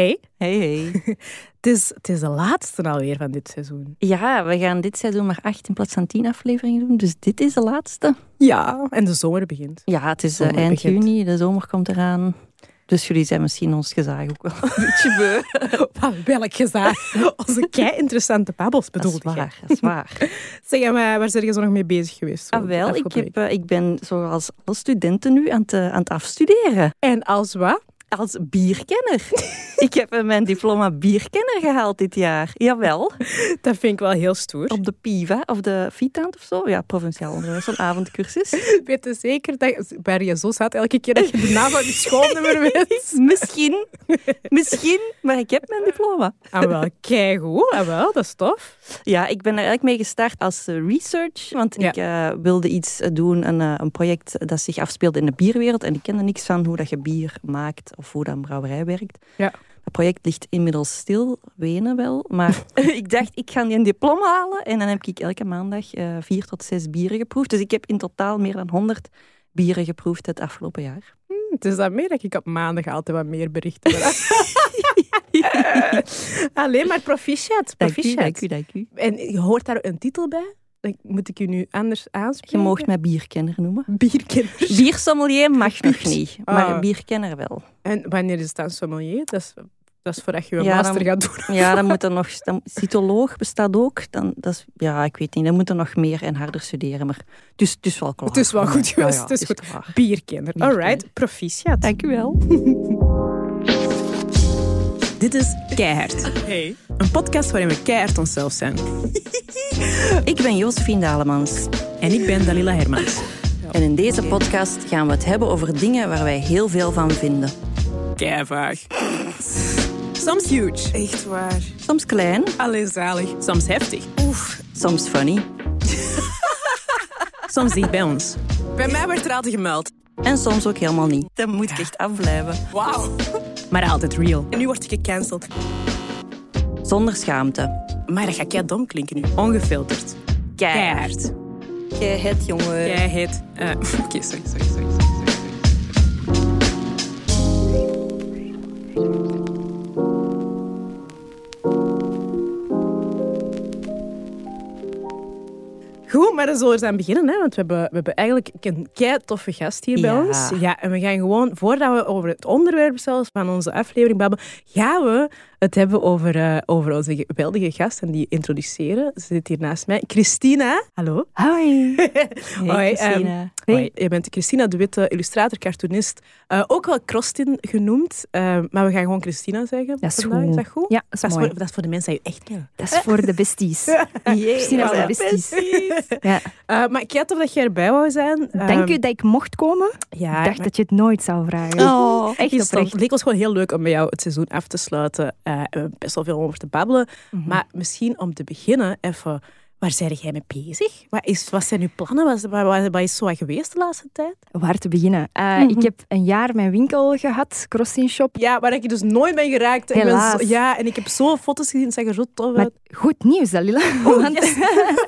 Hey. Hey, hey. het, is, het is de laatste alweer van dit seizoen. Ja, we gaan dit seizoen maar acht in plaats van tien afleveringen doen. Dus dit is de laatste. Ja, en de zomer begint. Ja, het is uh, eind begint. juni, de zomer komt eraan. Dus jullie zijn misschien ons gezaag ook wel een beetje beu. welk gezaag? Onze kei interessante babbels bedoelde Dat is waar, dat is waar. zeg, maar waar zijn je zo nog mee bezig geweest? Ah, wel, ik, heb, uh, ik ben zoals alle studenten nu aan het, uh, aan het afstuderen. En als wat? Als bierkenner. ik heb mijn diploma bierkenner gehaald dit jaar. Jawel. Dat vind ik wel heel stoer. Op de PIVA of de Vitaant of zo. Ja, provinciaal onderwijs, zo'n avondcursus. Weet je zeker dat waar je zo zat elke keer dat je de naam van je schoolnummer weet? Misschien. Misschien, maar ik heb mijn diploma. Ah wel, keigoed. Ah wel, dat is tof. Ja, ik ben er eigenlijk mee gestart als eh, research. Want ik uh, wilde iets doen, een, een project dat zich afspeelde in de bierwereld. En ik kende niks van hoe dat je bier maakt of dat een brouwerij werkt. Ja. Het project ligt inmiddels stil, Wenen wel. Maar ik dacht, ik ga die een diploma halen. En dan heb ik elke maandag uh, vier tot zes bieren geproefd. Dus ik heb in totaal meer dan 100 bieren geproefd het afgelopen jaar. Hmm, het is dat meer dat ik op maandag altijd wat meer berichten Alleen maar proficiat. proficiat. Dank u, dank u, En je hoort daar een titel bij? Moet ik je nu anders aanspreken? Je mag mij bierkenner noemen. Bierkenner. Biersommelier mag nog niet, maar oh. bierkenner wel. En wanneer is dat sommelier? Dat is, dat is voordat je een ja, master dan, gaat doen. Ja, dan moet er nog... Dan, cytoloog bestaat ook. Dan, dat is, ja, ik weet niet. Dan moet er nog meer en harder studeren. Maar het is, het is wel klaar. Het is wel goed geweest. Ja, ja, het is goed. Klaar. Bierkenner. Alright, proficiat. Dank u wel. Dit is Keihard. Hey. Een podcast waarin we keihard onszelf zijn. ik ben Josephine Dalemans. En ik ben Dalila Hermans. En in deze podcast gaan we het hebben over dingen waar wij heel veel van vinden. Keivaag. Soms huge. Echt waar. Soms klein. Alleen zalig. Soms heftig. Oef. Soms funny. soms dicht bij ons. Bij mij werd er altijd gemeld. En soms ook helemaal niet. Dan moet ik echt afblijven. Wauw. Maar altijd real. En nu word ik gecanceld. Zonder schaamte. Maar dat gaat kei dom klinken nu. Ongefilterd. Keihard. Keihard, jongen. Keihard. Uh, Oké, okay, sorry, sorry, sorry. Goed, maar dan zullen we aan beginnen. Hè? Want we hebben, we hebben eigenlijk een kei toffe gast hier bij ons. Ja, en we gaan gewoon, voordat we over het onderwerp zelfs van onze aflevering babbelen, gaan we het hebben over, uh, over onze geweldige gast en die introduceren. Ze zit hier naast mij. Christina. Hallo. Hoi. hey, Hoi. Christina. Um, hey. Hoi. Je bent Christina de Witte, illustrator, cartoonist. Uh, ook wel Crostin genoemd. Uh, maar we gaan gewoon Christina zeggen. Dat is vandaag. goed. Is dat goed? Ja, dat is, dat is, mooi. voor, dat is voor de mensen die je echt kennen. Dat is voor de besties. Christina voor de besties. Ja. Uh, maar ik had of dat jij erbij wou zijn. Dank um, u dat ik mocht komen. Ja, ik dacht dat je het nooit zou vragen. Oh, echt oprecht. Het leek ons gewoon heel leuk om bij jou het seizoen af te sluiten. Uh, we hebben best wel veel over te babbelen. Mm -hmm. Maar misschien om te beginnen even... Waar zijn jij mee bezig? Wat, is, wat zijn uw plannen? Wat, wat, wat is zo geweest de laatste tijd? Waar te beginnen? Uh, mm -hmm. Ik heb een jaar mijn winkel gehad, Crossing Shop. Ja, waar ik dus nooit ben geraakt. Helaas. Ik ben zo, ja, en ik heb zoveel foto's gezien, zag er zo tof uit. Goed nieuws, Dalila. Oh, want yes.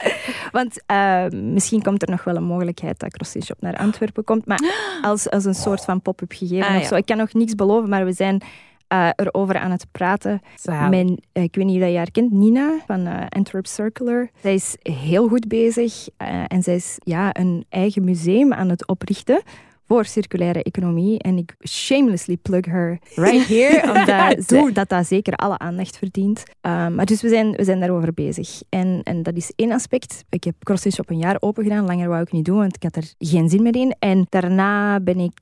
want uh, misschien komt er nog wel een mogelijkheid dat Crossing Shop naar Antwerpen komt. Maar als, als een soort van pop-up gegeven ah, of ja. zo. Ik kan nog niks beloven, maar we zijn... Uh, erover aan het praten. Mijn, uh, ik weet niet of je haar kent, Nina van uh, Antwerp Circular. Zij is heel goed bezig en zij is ja, een eigen museum aan het oprichten voor circulaire economie. En ik shamelessly plug her right here, omdat zo, dat dat zeker alle aandacht verdient. maar dus we zijn, we zijn daarover bezig. En, en dat is één aspect. Ik heb Crossing Shop een jaar open gedaan. Langer wou ik niet doen, want ik had er geen zin meer in. En daarna ben ik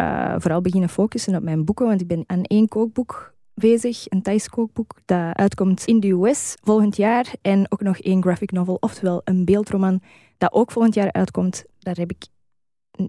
uh, vooral beginnen focussen op mijn boeken, want ik ben aan één kookboek bezig, een Thais kookboek, dat uitkomt in de US volgend jaar. En ook nog één graphic novel, oftewel een beeldroman, dat ook volgend jaar uitkomt. Daar heb ik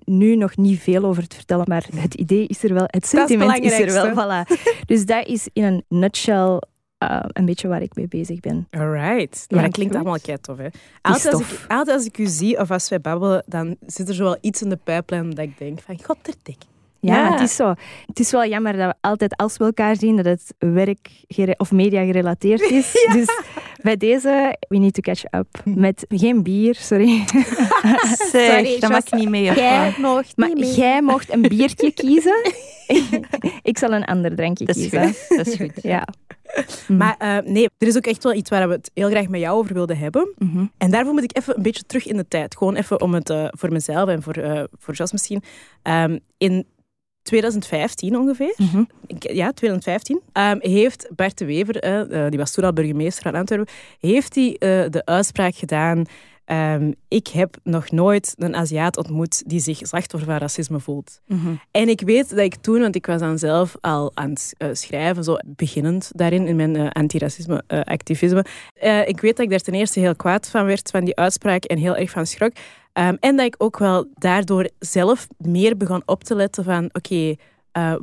nu nog niet veel over te vertellen, maar het idee is er wel, het sentiment is, is, er wel. Voilà. Dus dat is in een nutshell uh, een beetje waar ik mee bezig ben. Alright. Ja, maar dat klinkt allemaal kei tof, hè? Altijd als, ik, altijd als ik u zie of als wij babbelen, dan zit er zo wel iets in de pijplijn dat ik denk van, god, er dik. Ja, ja, het is zo. Het is wel jammer dat we altijd als we elkaar zien, dat het werk of media gerelateerd is. ja. Dus Bij deze, we need to catch up. Met geen bier, sorry. sorry, dat mag niet mee. Jij mocht, maar jij mocht een biertje kiezen. ik zal een ander drankje dat kiezen. Goed. Dat is goed. Ja. Maar uh, nee, er is ook echt wel iets waar we het heel graag met jou over wilden hebben. Mm -hmm. En daarvoor moet ik even een beetje terug in de tijd. Gewoon even om het uh, voor mezelf en voor, uh, voor Jos misschien. Um, in 2015 ongeveer, mm -hmm. ja, 2015, um, heeft Bert de Wever, uh, die was toen al burgemeester van Antwerpen, heeft hij uh, de uitspraak gedaan um, ik heb nog nooit een Aziat ontmoet die zich slachtoffer van racisme voelt. Mm -hmm. En ik weet dat ik toen, want ik was dan zelf al aan het uh, schrijven, zo beginnend daarin, in mijn uh, antiracisme-activisme. Uh, ik weet dat ik daar ten eerste heel kwaad van werd, van die uitspraak, en heel erg van schrok. Um, en dat ik ook wel daardoor zelf meer begon op te letten van, oké, okay,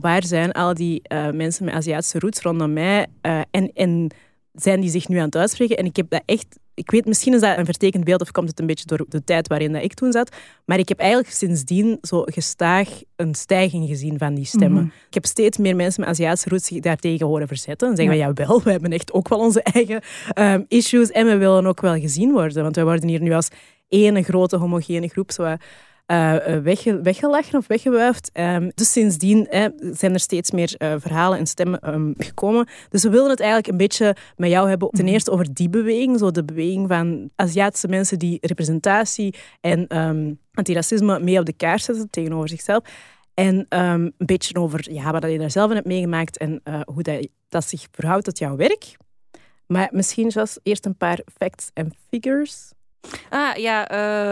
waar zijn al die mensen met Aziatische roots rondom mij? En, en zijn die zich nu aan het uitspreken? En ik heb dat echt... Ik weet, misschien is dat een vertekend beeld of komt het een beetje door de tijd waarin dat ik toen zat. Maar ik heb eigenlijk sindsdien zo gestaag een stijging gezien van die stemmen. Mhm. Mm -hmm. Ik heb steeds meer mensen met Aziatische roots zich daartegen horen verzetten. En zeggen ja. van, jawel, we hebben echt ook wel onze eigen um, issues. En we willen ook wel gezien worden. Want wij worden hier nu als ene grote homogene groep zo, uh, wegge weggelachen of weggewuifd. Um, dus sindsdien zijn er steeds meer uh, verhalen en stemmen um, gekomen. Dus we wilden het eigenlijk een beetje met jou hebben. Ten eerste over die beweging, zo de beweging van Aziatische mensen die representatie en um, antiracisme mee op de kaart zetten tegenover zichzelf. En een beetje over ja, wat je daar zelf in hebt meegemaakt en uh, hoe dat, dat zich verhoudt tot jouw werk. Maar misschien, Jos, eerst een paar facts en figures. Ah ja,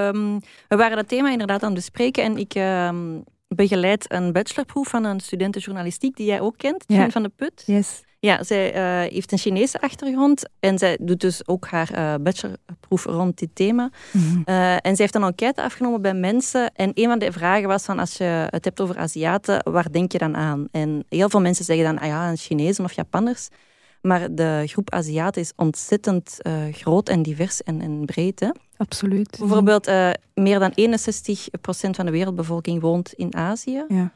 um, we waren dat thema inderdaad aan het bespreken en ik um, begeleid een bachelorproef van een studenten journalistiek die jij ook kent, ja. van de Put. Yes. Ja, zij uh, heeft een Chinese achtergrond en zij doet dus ook haar uh, bachelorproef rond dit thema. Mm -hmm. uh, en zij heeft een enquête afgenomen bij mensen en een van de vragen was van als je het hebt over Aziaten, waar denk je dan aan? En heel veel mensen zeggen dan, ah ja, Chinezen of Japanners. Maar de groep Aziaten is ontzettend uh, groot en divers en, en breed. Hè? Absoluut. Bijvoorbeeld, uh, meer dan 61% van de wereldbevolking woont in Azië. Ja.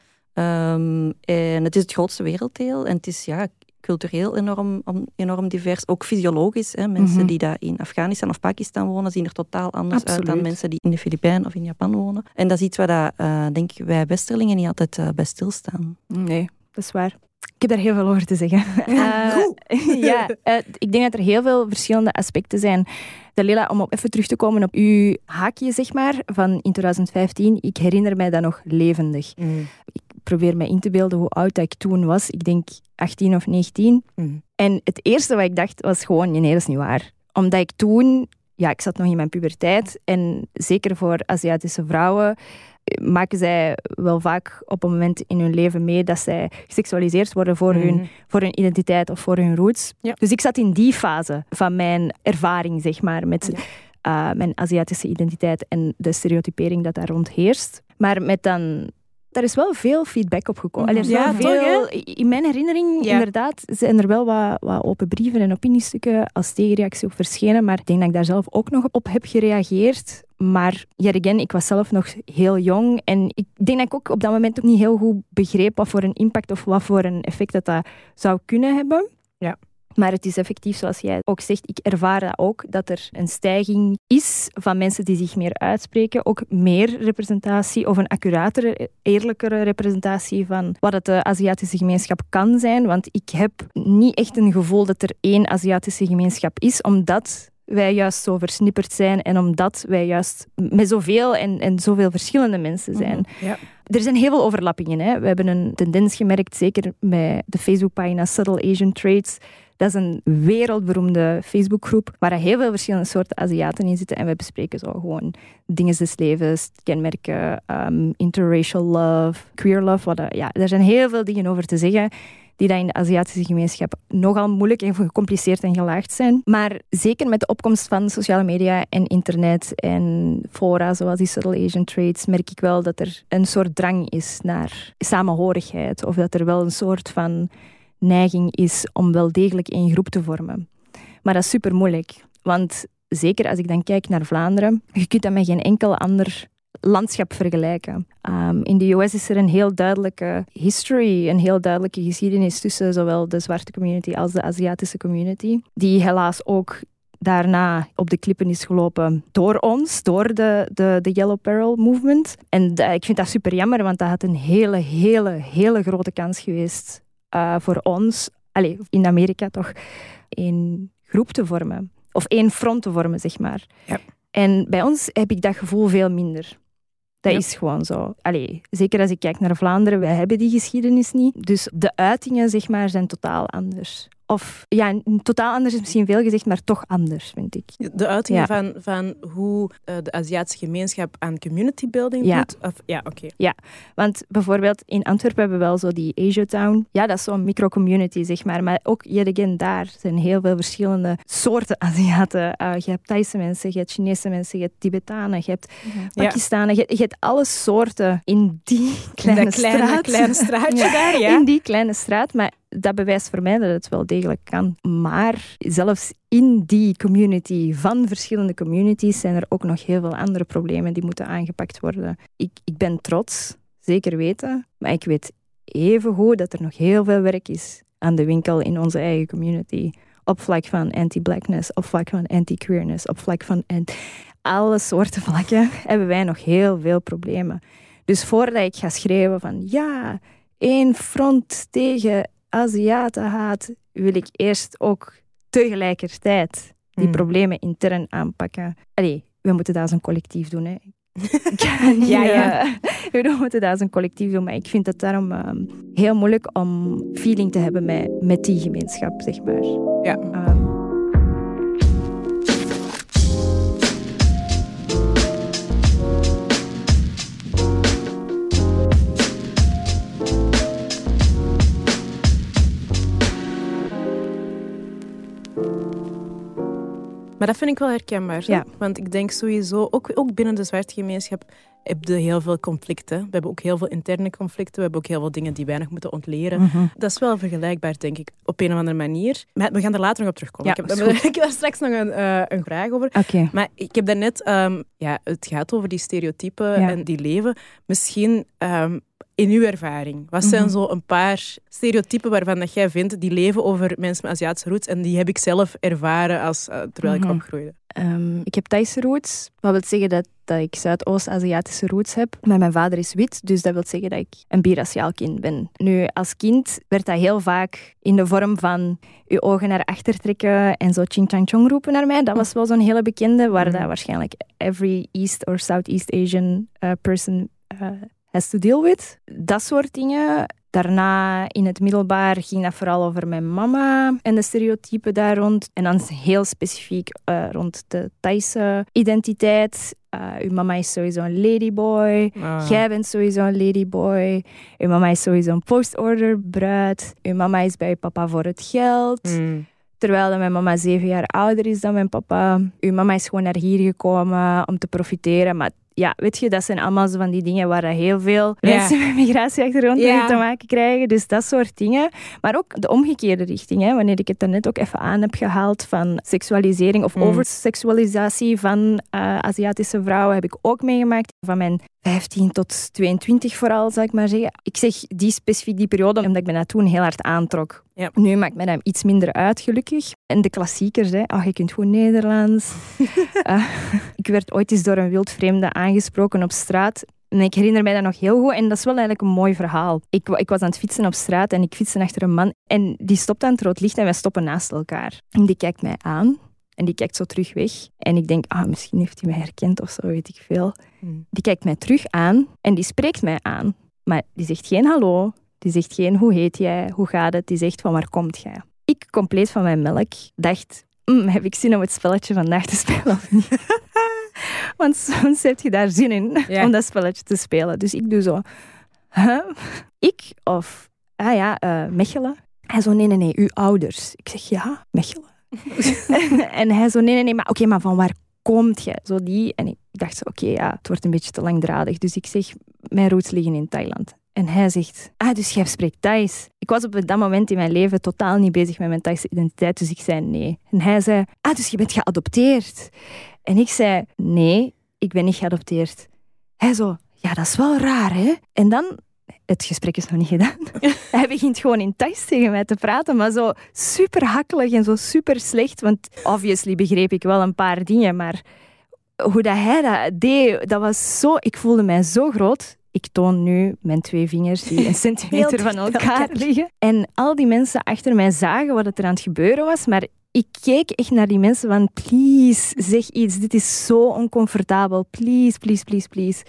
Um, en het is het grootste werelddeel. En het is ja, cultureel enorm, enorm divers. Ook fysiologisch. Hè? Mensen Mhm. mm -hmm. die daar in Afghanistan of Pakistan wonen, zien er totaal anders Absoluut. uit dan mensen die in de Filipijnen of in Japan wonen. En dat is iets waar dat, uh, denk ik, wij Westerlingen niet altijd bij stilstaan. Nee, dat is waar. Ik heb daar heel veel over te zeggen. Uh, ja, uh, ik denk dat er heel veel verschillende aspecten zijn. Dalila, om op even terug te komen op uw haakje, zeg maar, van in 2015. Ik herinner mij dat nog levendig. Mm. Ik probeer me in te beelden hoe oud dat ik toen was. Ik denk 18 of 19. Mm. En het eerste wat ik dacht was gewoon, nee, dat is niet waar. Omdat ik toen, ja, ik zat nog in mijn puberteit. En zeker voor Aziatische vrouwen maken zij wel vaak op een moment in hun leven mee dat zij geseksualiseerd worden voor, Mhm. hun, voor hun identiteit of voor hun roots. Ja. Dus ik zat in die fase van mijn ervaring, zeg maar, met uh, mijn Aziatische identiteit en de stereotypering dat daar rond heerst. Maar met dan daar is wel veel feedback op gekomen. Er Ja, veel, toch, in mijn herinnering, Ja. inderdaad, zijn er wel wat, wat open brieven en opiniestukken als tegenreactie op verschenen. Maar ik denk dat ik daar zelf ook nog op heb gereageerd. Maar yet again, ik was zelf nog heel jong. En ik denk dat ik ook op dat moment ook niet heel goed begreep wat voor een impact of wat voor een effect dat, dat zou kunnen hebben. Ja. Maar het is effectief, zoals jij ook zegt, ik ervaar dat ook, dat er een stijging is van mensen die zich meer uitspreken. Ook meer representatie of een accuratere, eerlijkere representatie van wat het de Aziatische gemeenschap kan zijn. Want ik heb niet echt een gevoel dat er één Aziatische gemeenschap is, omdat wij juist zo versnipperd zijn en omdat wij juist met zoveel en, en zoveel verschillende mensen zijn. Mm Ja. Er zijn heel veel overlappingen. Hè. We hebben een tendens gemerkt, zeker met de Facebookpagina Subtle Asian Traits. Dat is een wereldberoemde Facebookgroep waar heel veel verschillende soorten Aziaten in zitten. En we bespreken zo gewoon dingen des levens, kenmerken, um, interracial love, queer love. Wat, ja, er zijn heel veel dingen over te zeggen die dat in de Aziatische gemeenschap nogal moeilijk en gecompliceerd en gelaagd zijn. Maar zeker met de opkomst van sociale media en internet en fora zoals die Subtle Asian Traits, merk ik wel dat er een soort drang is naar samenhorigheid. Of dat er wel een soort van neiging is om wel degelijk één groep te vormen. Maar dat is super moeilijk. Want zeker als ik dan kijk naar Vlaanderen, je kunt dat met geen enkel ander landschap vergelijken. Um, in de US is er een heel duidelijke history, een heel duidelijke geschiedenis tussen zowel de zwarte community als de Aziatische community, die helaas ook daarna op de klippen is gelopen door ons, door de, de, de Yellow Peril Movement. En ik vind dat super jammer, want dat had een hele, hele, hele grote kans geweest uh, voor ons, allez, in Amerika toch, één groep te vormen. Of één front te vormen, zeg maar. Ja. En bij ons heb ik dat gevoel veel minder. Dat is gewoon zo. Allee, zeker als ik kijk naar Vlaanderen, wij hebben die geschiedenis niet. Dus de uitingen zeg maar, zijn totaal anders. Of ja, totaal anders is misschien veel gezegd, maar toch anders, vind ik. De uitingen van, van hoe uh, de Aziatische gemeenschap aan community building ja. doet? Of, ja, oké. Ja, want bijvoorbeeld in Antwerpen hebben we wel zo die Asia Town. Ja, dat is zo'n micro-community, zeg maar. Maar ook, yet again, daar zijn heel veel verschillende soorten Aziaten. Uh, je hebt Thaise mensen, je hebt Chinese mensen, je hebt Tibetanen, je hebt Pakistanen. Je, je, hebt alle soorten in die kleine, in kleine straat. kleine straatje daar, ja. In die kleine straat, maar dat bewijst voor mij dat het wel degelijk kan. Maar zelfs in die community van verschillende communities zijn er ook nog heel veel andere problemen die moeten aangepakt worden. Ik, ik ben trots, zeker weten, maar ik weet even goed dat er nog heel veel werk is aan de winkel in onze eigen community. Op vlak van anti-blackness, op vlak van anti-queerness, op vlak van alle soorten vlakken hebben wij nog heel veel problemen. Dus voordat ik ga schrijven van ja, één front tegen Aziaten haat, wil ik eerst ook tegelijkertijd die hmm. problemen intern aanpakken. Allee, we moeten dat als een collectief doen. Hè. ja, ja. Uh, we moeten dat als een collectief doen, maar ik vind het daarom uh, heel moeilijk om feeling te hebben met, met die gemeenschap, zeg maar. Ja. Um, Maar dat vind ik wel herkenbaar. Ja. Want ik denk sowieso, ook, ook binnen de zwarte gemeenschap, heb je heel veel conflicten. We hebben ook heel veel interne conflicten. We hebben ook heel veel dingen die wij nog moeten ontleren. Mhm. Dat is wel vergelijkbaar, denk ik, op een of andere manier. Maar we gaan er later nog op terugkomen. Ja, ik, heb, ik, heb, daar straks nog een, uh, een vraag over. Okay. Maar ik heb daarnet... Um, ja, het gaat over die stereotypen en die leven. Misschien... Um, in uw ervaring, wat zijn mhm. zo een paar stereotypen waarvan dat jij vindt die leven over mensen met Aziatische roots en die heb ik zelf ervaren als, uh, terwijl ik mhm. opgroeide? Um, ik heb Thaise roots, wat wil zeggen dat, dat ik Zuidoost-Aziatische roots heb. Maar mijn vader is wit, dus dat wil zeggen dat ik een biraciaal kind ben. Nu, als kind werd dat heel vaak in de vorm van je ogen naar achter trekken en zo ching chang chong roepen naar mij. Dat was wel zo'n hele bekende, waar mhm. dat waarschijnlijk every East or Southeast Asian uh, person uh, to deal with. Dat soort dingen. Daarna in het middelbaar ging dat vooral over mijn mama en de stereotypen daar rond. En dan heel specifiek uh, rond de Thaise identiteit. Uh, uw mama is sowieso een ladyboy. Ah. Jij bent sowieso een ladyboy. Uw mama is sowieso een post-order bruid. Uw mama is bij papa voor het geld. Mm. Terwijl mijn mama zeven jaar ouder is dan mijn papa. Uw mama is gewoon naar hier gekomen om te profiteren. Maar ja, weet je, dat zijn allemaal zo van die dingen waar heel veel mensen met migratieachtergrond mee te maken krijgen. Dus dat soort dingen. Maar ook de omgekeerde richting. Hè, wanneer ik het net ook even aan heb gehaald van seksualisering of mm. overseksualisatie van uh, Aziatische vrouwen, heb ik ook meegemaakt. Van mijn 15 tot 22 vooral, zal ik maar zeggen. Ik zeg die specifiek die periode, omdat ik me dat toen heel hard aantrok. Ja. Nu maakt mij dat iets minder uit, gelukkig. En de klassiekers, hè. Oh, je kunt goed Nederlands. uh, ik werd ooit eens door een wildvreemde aangesproken op straat. En ik herinner mij dat nog heel goed. En dat is wel eigenlijk een mooi verhaal. Ik, ik was aan het fietsen op straat en ik fietste achter een man. En die stopt aan het rood licht en wij stoppen naast elkaar. En die kijkt mij aan. En die kijkt zo terug weg. En ik denk, ah, misschien heeft hij mij herkend of zo, weet ik veel. Hmm. Die kijkt mij terug aan en die spreekt mij aan. Maar die zegt geen hallo. Die zegt geen hoe heet jij, hoe gaat het. Die zegt van waar komt jij. Ik, compleet van mijn melk, dacht, mm, heb ik zin om het spelletje vandaag te spelen of niet? Want soms heb je daar zin in om dat spelletje te spelen. Dus ik doe zo, huh? ik of, ah ja, uh, Mechelen. Hij zo, nee, nee, nee, uw ouders. Ik zeg, ja, Mechelen. en hij zo, nee, nee, nee, maar oké, maar van waar komt je? Zo die. En ik dacht oké, ja, het wordt een beetje te langdradig. Dus ik zeg, mijn roots liggen in Thailand. En hij zegt, ah, dus jij spreekt Thais. Ik was op dat moment in mijn leven totaal niet bezig met mijn Thaise identiteit, dus ik zei nee. En hij zei, ah, dus je bent geadopteerd. En ik zei, nee, ik ben niet geadopteerd. Hij zo, ja, dat is wel raar, hè? En dan het gesprek is nog niet gedaan. hij begint gewoon in Thais tegen mij te praten, maar zo super hakkelig en zo super slecht. Want obviously begreep ik wel een paar dingen, maar hoe dat hij dat deed, dat was zo... Ik voelde mij zo groot. Ik toon nu mijn twee vingers die een centimeter van elkaar liggen. En al die mensen achter mij zagen wat er aan het gebeuren was, maar ik keek echt naar die mensen van please, zeg iets. Dit is zo oncomfortabel. Please, please, please, please.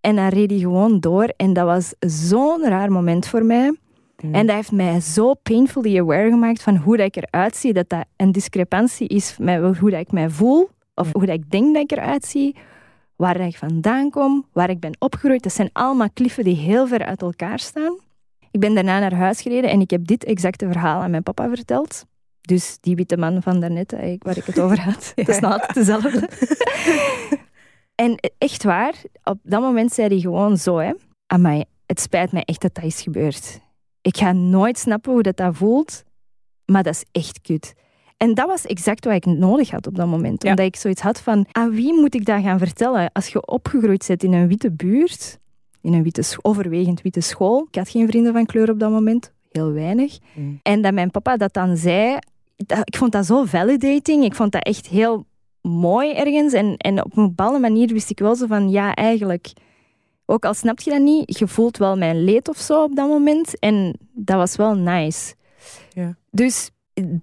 En dan reed hij gewoon door. En dat was zo'n raar moment voor mij. Mm. En dat heeft mij zo painfully aware gemaakt van hoe dat ik eruit zie. Dat dat een discrepantie is met hoe dat ik mij voel. Of hoe dat ik denk dat ik eruit zie. Waar ik vandaan kom. Waar ik ben opgegroeid. Dat zijn allemaal kliffen die heel ver uit elkaar staan. Ik ben daarna naar huis gereden en ik heb dit exacte verhaal aan mijn papa verteld. Dus die witte man van daarnet, waar ik het over had. Dat is nog altijd dezelfde. en echt waar, op dat moment zei hij gewoon zo, hè. Amai, het spijt mij echt dat dat is gebeurd. Ik ga nooit snappen hoe dat, dat voelt, maar dat is echt kut. En dat was exact wat ik nodig had op dat moment. Omdat ik zoiets had van, aan wie moet ik dat gaan vertellen? Als je opgegroeid bent in een witte buurt, in een witte, overwegend witte school. Ik had geen vrienden van kleur op dat moment, heel weinig. Mm. En dat mijn papa dat dan zei, ik vond dat zo validating. Ik vond dat echt heel mooi ergens. En, en op een bepaalde manier wist ik wel zo van, ja, eigenlijk... Ook al snap je dat niet, je voelt wel mijn leed of zo op dat moment. En dat was wel nice. Ja. Dus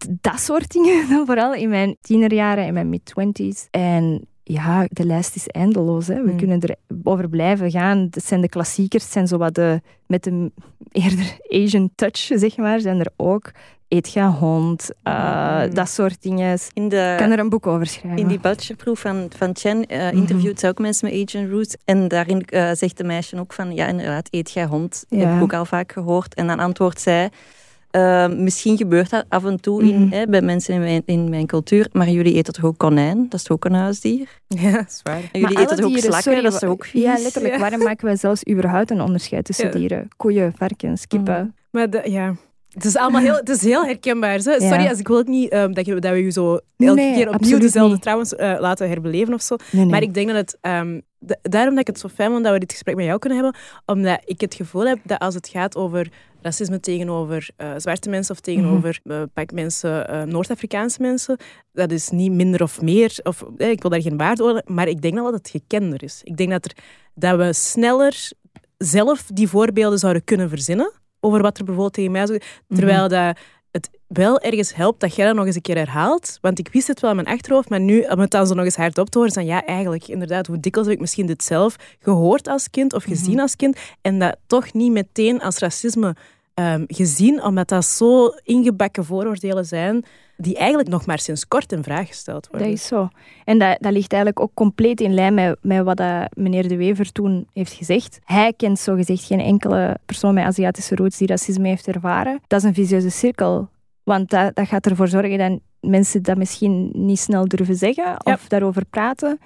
dat soort dingen dan vooral in mijn tienerjaren en mijn mid-twenties. En ja, de lijst is eindeloos. Hè. We hmm. kunnen erover blijven gaan. Dat zijn de klassiekers. Het zijn zo wat de, met de eerder Asian touch, zeg maar, zijn er ook eet ga hond, uh, dat soort dingen. In de, kan er een boek over schrijven. In die bachelorproef van, van Chen uh, interviewt ze ook mensen met Asian roots. En daarin uh, zegt de meisje ook van, ja inderdaad, eet ga hond. Ja. Heb ik ook al vaak gehoord. En dan antwoordt zij... Uh, misschien gebeurt dat af en toe in, mm. hè, bij mensen in mijn, in mijn cultuur, maar jullie eten toch ook konijn? Dat is toch ook een huisdier? Ja, zwaar. En jullie eten toch ook slakken? dat is toch ook vies? Ja, letterlijk. Waarom maken wij zelfs überhaupt een onderscheid tussen dieren? Koeien, varkens, kippen. Mm. Maar de, ja, het is allemaal heel, het is heel herkenbaar. Zo. Sorry, als ik wil ook niet um, dat, je, dat we je zo elke keer opnieuw dezelfde trouwens uh, laten herbeleven of zo. maar ik denk dat het... Um, daarom dat ik het zo fijn vond dat we dit gesprek met jou kunnen hebben. Omdat ik het gevoel heb dat als het gaat over racisme tegenover uh, zwarte mensen of tegenover mm pak mensen, Noord-Afrikaanse mensen, dat is niet minder of meer. Of, ik wil daar geen waarde over, maar ik denk dat het gekender is. Ik denk dat, er, dat we sneller zelf die voorbeelden zouden kunnen verzinnen over wat er bijvoorbeeld tegen mij zou... Terwijl mhm. dat het wel ergens helpt dat jij dat nog eens een keer herhaalt. Want ik wist het wel in mijn achterhoofd, maar nu, om het dan zo nog eens hardop te horen, dan ja, eigenlijk, inderdaad, hoe dikwijls heb ik misschien dit zelf gehoord als kind of gezien mhm. als kind en dat toch niet meteen als racisme um, gezien, omdat dat zo ingebakken vooroordelen zijn die eigenlijk nog maar sinds kort in vraag gesteld worden. Dat is zo. En dat, dat ligt eigenlijk ook compleet in lijn met, met wat dat meneer De Wever toen heeft gezegd. Hij kent zogezegd geen enkele persoon met Aziatische roots die racisme heeft ervaren. Dat is een visieuze cirkel. Want dat, dat gaat ervoor zorgen dat mensen dat misschien niet snel durven zeggen of daarover praten.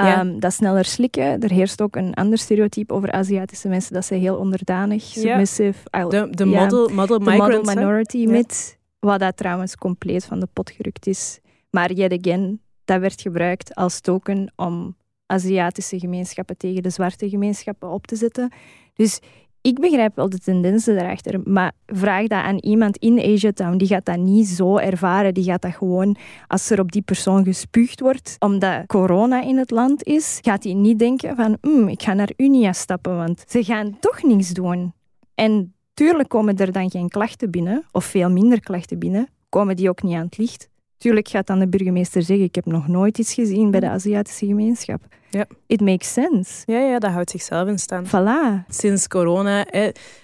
Um, dat sneller slikken. Er heerst ook een ander stereotype over Aziatische mensen, dat ze heel onderdanig, submissive... De, de model, model, model minority myth, wat dat trouwens compleet van de pot gerukt is. Maar yet again, dat werd gebruikt als token om Aziatische gemeenschappen tegen de zwarte gemeenschappen op te zetten. Dus ik begrijp wel de tendensen daarachter, maar vraag dat aan iemand in Asia Town, die gaat dat niet zo ervaren. Die gaat dat gewoon, als er op die persoon gespuugd wordt, omdat corona in het land is, gaat hij niet denken van, mm, ik ga naar Unia stappen, want ze gaan toch niets doen. En tuurlijk komen er dan geen klachten binnen, of veel minder klachten binnen, komen die ook niet aan het licht. Tuurlijk gaat dan de burgemeester zeggen, ik heb nog nooit iets gezien bij de Aziatische gemeenschap. Ja. It makes sense. Ja, ja, dat houdt zichzelf in stand. Voilà. Sinds corona...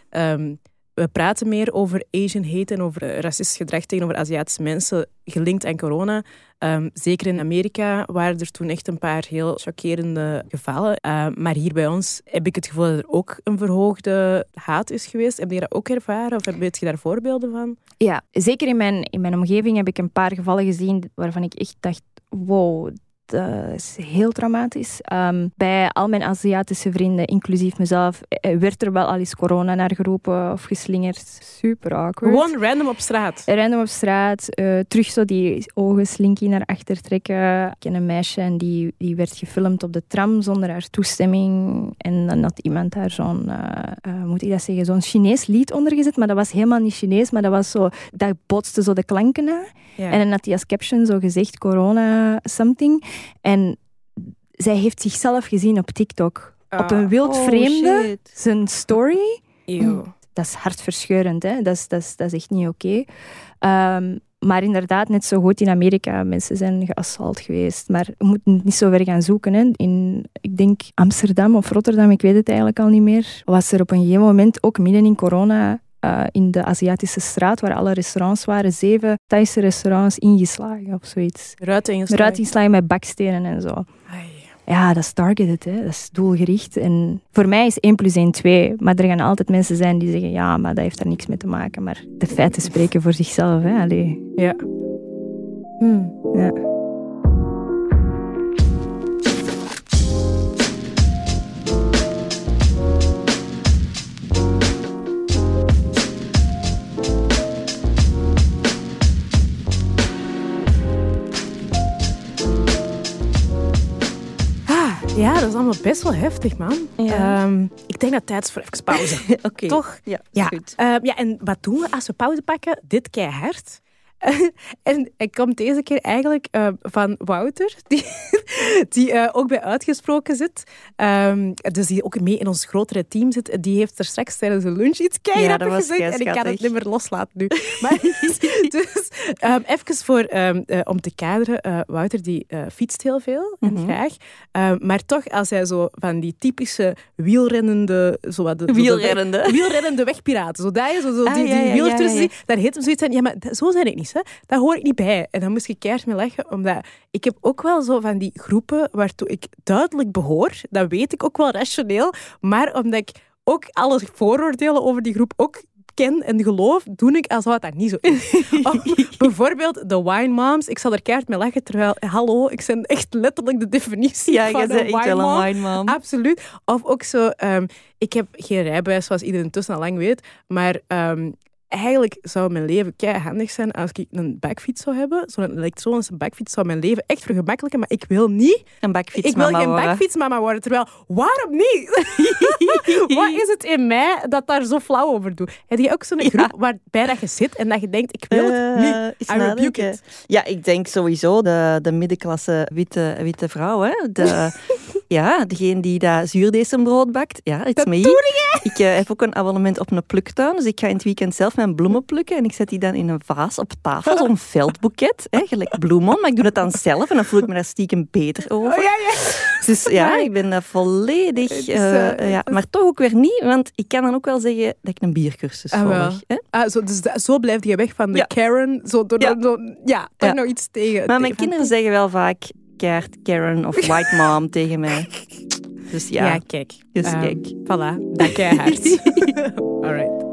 Ehm, we praten meer over Asian hate en over racistisch gedrag tegenover Aziatische mensen gelinkt aan corona. Ehm, zeker in Amerika waren er toen echt een paar heel chockerende gevallen. Ehm, maar hier bij ons heb ik het gevoel dat er ook een verhoogde haat is geweest. Heb je dat ook ervaren of weet je daar voorbeelden van? Ja, zeker in mijn, in mijn omgeving heb ik een paar gevallen gezien waarvan ik echt dacht, wow, dat is heel traumatisch. Um, bij al mijn Aziatische vrienden, inclusief mezelf, eh, werd er wel al eens corona naar geroepen of geslingerd. Super awkward. Gewoon random op straat? Random op straat. Uh, terug zo die ogen slinky naar achter trekken. Ik ken een meisje en die, die werd gefilmd op de tram zonder haar toestemming. En dan had iemand daar zo'n, uh, moet ik dat zeggen, zo'n Chinees lied onder gezet. Maar dat was helemaal niet Chinees, maar dat was zo, dat botste zo de klanken na. En dan had hij als caption zo gezegd, corona something. En zij heeft zichzelf gezien op TikTok. op een ah. wild oh, vreemde, zijn story. Dat is hartverscheurend, hè? Dat, is, dat, is, dat is echt niet oké. Ehm, maar inderdaad, net zo goed in Amerika. Mensen zijn geassalt geweest. Maar we moeten niet zo ver gaan zoeken. Hè. In, ik denk Amsterdam of Rotterdam, ik weet het eigenlijk al niet meer. Was er op een gegeven moment, ook midden in corona, uh, in de Aziatische straat, waar alle restaurants waren, zeven Thaise restaurants ingeslagen of zoiets. Ruiten ingeslagen? Ruiten ingeslagen met bakstenen en zo. Ja, dat is targeted, hè. dat is doelgericht. En voor mij is 1 plus 1 2. Maar er gaan altijd mensen zijn die zeggen, ja, maar dat heeft daar niks mee te maken. Maar de feiten spreken voor zichzelf. Hè. Allee. Ja. Hmm. ja. Ja, dat is allemaal best wel heftig, man. Ehm, ik denk dat het tijd is voor even pauze. Oké. Toch? Ja, ja. goed. Uh, ja, en wat doen we als we pauze pakken? Dit keihard. en ik kom deze keer eigenlijk uh, van Wouter, die, die uh, ook bij Uitgesproken zit. Um, dus die ook mee in ons grotere team zit. Die heeft er straks tijdens de lunch iets keihard ja, gezegd. En ik kan het niet meer loslaten nu. Maar, dus um, even voor, um, uh, om te kaderen. Wouter die fietst heel veel en mm graag. maar toch, als hij zo van die typische wielrennende... Zo wat de, wielrennende? Zo de, wielrennende wegpiraten. Zo, je zo, zo ah, die, die ja, ja, ja, ja. daar heet hem zoiets van... Ja, maar zo zijn ik niet. Hè. Daar hoor ik niet bij. En dan moest ik keihard mee leggen, omdat ik heb ook wel zo van die groepen waartoe ik duidelijk behoor. Dat weet ik ook wel rationeel. Maar omdat ik ook alle vooroordelen over die groep ook ken en geloof, doe ik alsof dat niet zo is. bijvoorbeeld de wine moms. Ik zal er keihard mee lachen, terwijl, hallo, ik ben echt letterlijk de definitie ja, van een wine mom. een wine mom. Absoluut. Of ook zo, um, ik heb geen rijbewijs, zoals iedereen tussen al lang weet, maar um, eigenlijk zou mijn leven handig zijn als ik een bakfiets zou hebben. Zo'n elektronische bakfiets zou mijn leven echt vergemakkelijken. Maar ik wil niet... Een bakfietsmama Ik wil geen bakfietsmama worden. Terwijl, waarom niet? Wat is het in mij dat daar zo flauw over doet? Heb je ook zo'n ja. groep waarbij dat je zit en dat je denkt, ik wil het uh, niet. I rebuke it. Ja, ik denk sowieso de, de middenklasse witte, witte vrouw. Hè? De, ja, degene die dat zuurdesembrood bakt. Ja, it's me. Ik uh, heb ook een abonnement op een pluktuin. Dus ik ga in het weekend zelf mijn bloemen plukken en ik zet die dan in een vaas op tafel, zo'n veldboeket, hè, gelijk bloemon. Maar ik doe het dan zelf en dan voel ik me daar stiekem beter over. Oh, ja, ja. Dus ja, ik ben volledig... Uh, ja, maar toch ook weer niet, want ik kan dan ook wel zeggen dat ik een biercursus ah, volg. Hè? Ah, zo, dus zo blijf je weg van de Karen. Zo, door, ja, daar nog iets tegen. Maar mijn kinderen zeggen wel vaak kaart Karen of White Mom tegen mij. Dus ja. Ja, kijk. Dus um, kijk. Voilà, dat keihard. All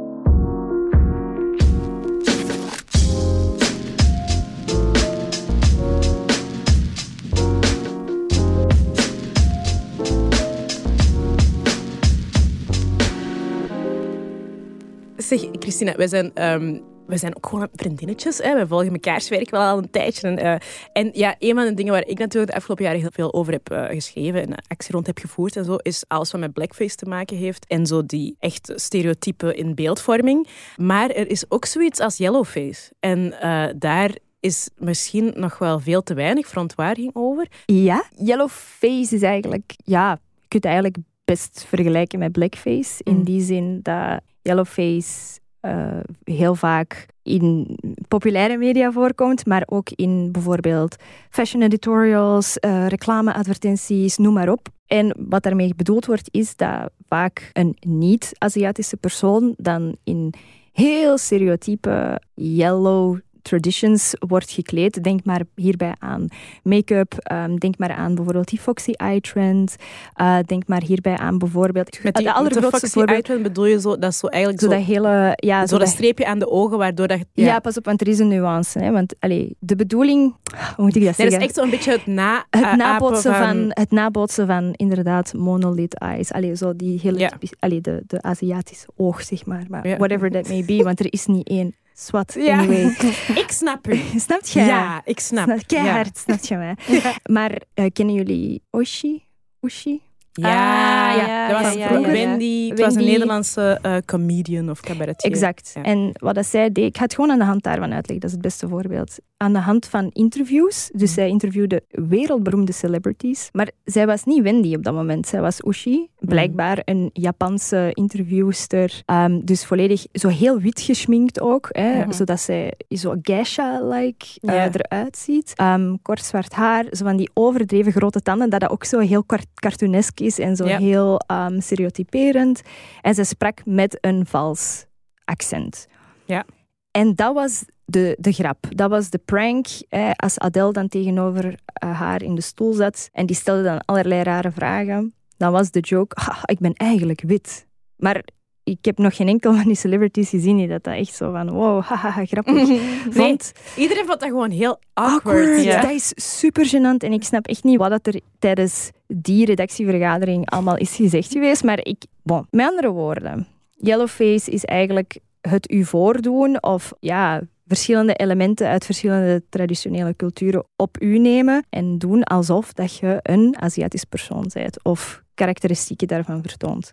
Zeg, Christina, wij zijn, um, wij zijn ook gewoon vriendinnetjes. Hè. We volgen mekaars werk wel al een tijdje. En, uh, en ja, een van de dingen waar ik natuurlijk de afgelopen jaren heel veel over heb uh, geschreven en actie rond heb gevoerd en zo, is alles wat met blackface te maken heeft. En zo die echt stereotypen in beeldvorming. Maar er is ook zoiets als yellowface. En uh, daar is misschien nog wel veel te weinig verontwaardiging over. Ja, yellowface is eigenlijk... Ja, je kunt eigenlijk best vergelijken met blackface. In mm. die zin dat Yellowface uh, heel vaak in populaire media voorkomt, maar ook in bijvoorbeeld fashion editorials, uh, reclameadvertenties, noem maar op. En wat daarmee bedoeld wordt, is dat vaak een niet-Aziatische persoon dan in heel stereotype yellow traditions wordt gekleed. Denk maar hierbij aan make-up. Ehm, denk maar aan bijvoorbeeld die Foxy Eye trend. Uh, denk maar hierbij aan bijvoorbeeld... Met die, de allergrootste Foxy Eye trend bedoel je zo, dat zo eigenlijk zo... dat hele... Ja, zo, dat streepje aan de ogen, waardoor dat... Ja, ja pas op, want er is een nuance. Hè, want allee, de bedoeling... Hoe moet ik dat zeggen? Dat is echt zo'n beetje het na... Het uh, nabootsen van... van... Het nabootsen van, inderdaad, monolith eyes. Allee, zo die hele... Ja. Allee, de, de Aziatische oog, zeg maar. maar. Whatever that may be, want er is niet één Swat, ja. anyway. ik snap u. Snap je? Ja, ik snap. keihard, ja. snap je mij. Maar uh, kennen jullie Oshi? Oshi? Ja, ah, ja, dat was ja, Wendy. Het was een Nederlandse uh, comedian of cabaretier. Exact. En wat dat zij deed, ik ga het gewoon aan de hand daarvan uitleggen, dat is het beste voorbeeld. Aan de hand van interviews, dus mm. zij interviewde wereldberoemde celebrities, maar zij was niet Wendy op dat moment, zij was Ushi, blijkbaar mm. een Japanse interviewster, um, dus volledig zo heel wit geschminkt ook, hè, mm-hmm. zodat zij zo geisha-like uh, eruit ziet. Um, kort zwart haar, zo van die overdreven grote tanden, dat dat ook zo heel cartoonesk is en zo heel um, stereotyperend. En ze sprak met een vals accent. Ja. En dat was de, de grap. Dat was de prank. als Adele dan tegenover uh, haar in de stoel zat en die stelde dan allerlei rare vragen, dan was de joke, ik ben eigenlijk wit. Maar ik heb nog geen enkel van die celebrities gezien die dat, dat echt zo van wow, haha, grappig nee, Iedereen vond dat gewoon heel awkward. Ja. Dat is super gênant en ik snap echt niet wat dat er tijdens die redactievergadering allemaal is gezegd geweest. Maar ik, bon, met andere woorden, Yellowface is eigenlijk het u voordoen of ja, verschillende elementen uit verschillende traditionele culturen op u nemen en doen alsof dat je een Aziatisch persoon bent of karakteristieken daarvan vertoont.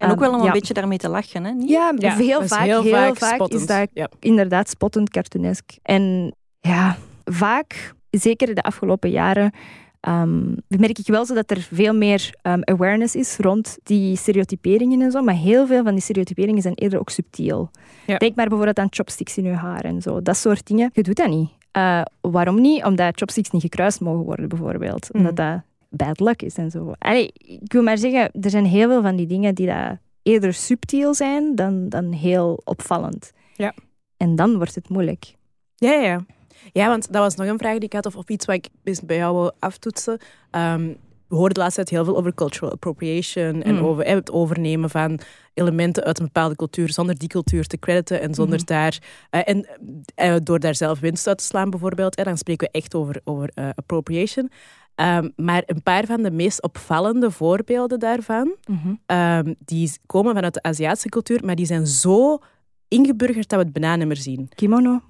En ook wel om een beetje daarmee te lachen, hè? Niet? Ja, heel vaak, heel, vaak, is dat inderdaad spottend, cartoonesk. En ja, vaak, zeker de afgelopen jaren, um, merk ik wel zo dat er veel meer um, awareness is rond die stereotyperingen en zo. Maar heel veel van die stereotyperingen zijn eerder ook subtiel. Denk maar bijvoorbeeld aan chopsticks in je haar en zo. Dat soort dingen. Je doet dat niet. Uh, waarom niet? Omdat chopsticks niet gekruist mogen worden, bijvoorbeeld. Omdat mm. dat bad luck is en zo. Allee, ik wil maar zeggen, er zijn heel veel van die dingen die dat eerder subtiel zijn dan, dan heel opvallend. Ja. En dan wordt het moeilijk. Ja, ja. Ja, want dat was nog een vraag die ik had, of, of iets wat ik bij jou wil aftoetsen. Um, we hoorden de laatste tijd heel veel over cultural appropriation en mm. over het overnemen van elementen uit een bepaalde cultuur zonder die cultuur te crediten en zonder mm. daar uh, en uh, door daar zelf winst uit te slaan bijvoorbeeld. En dan spreken we echt over, over uh, appropriation. Um, maar een paar van de meest opvallende voorbeelden daarvan, mm-hmm. um, die komen vanuit de Aziatische cultuur, maar die zijn zo ingeburgerd dat we het bijna niet meer zien. Kimono.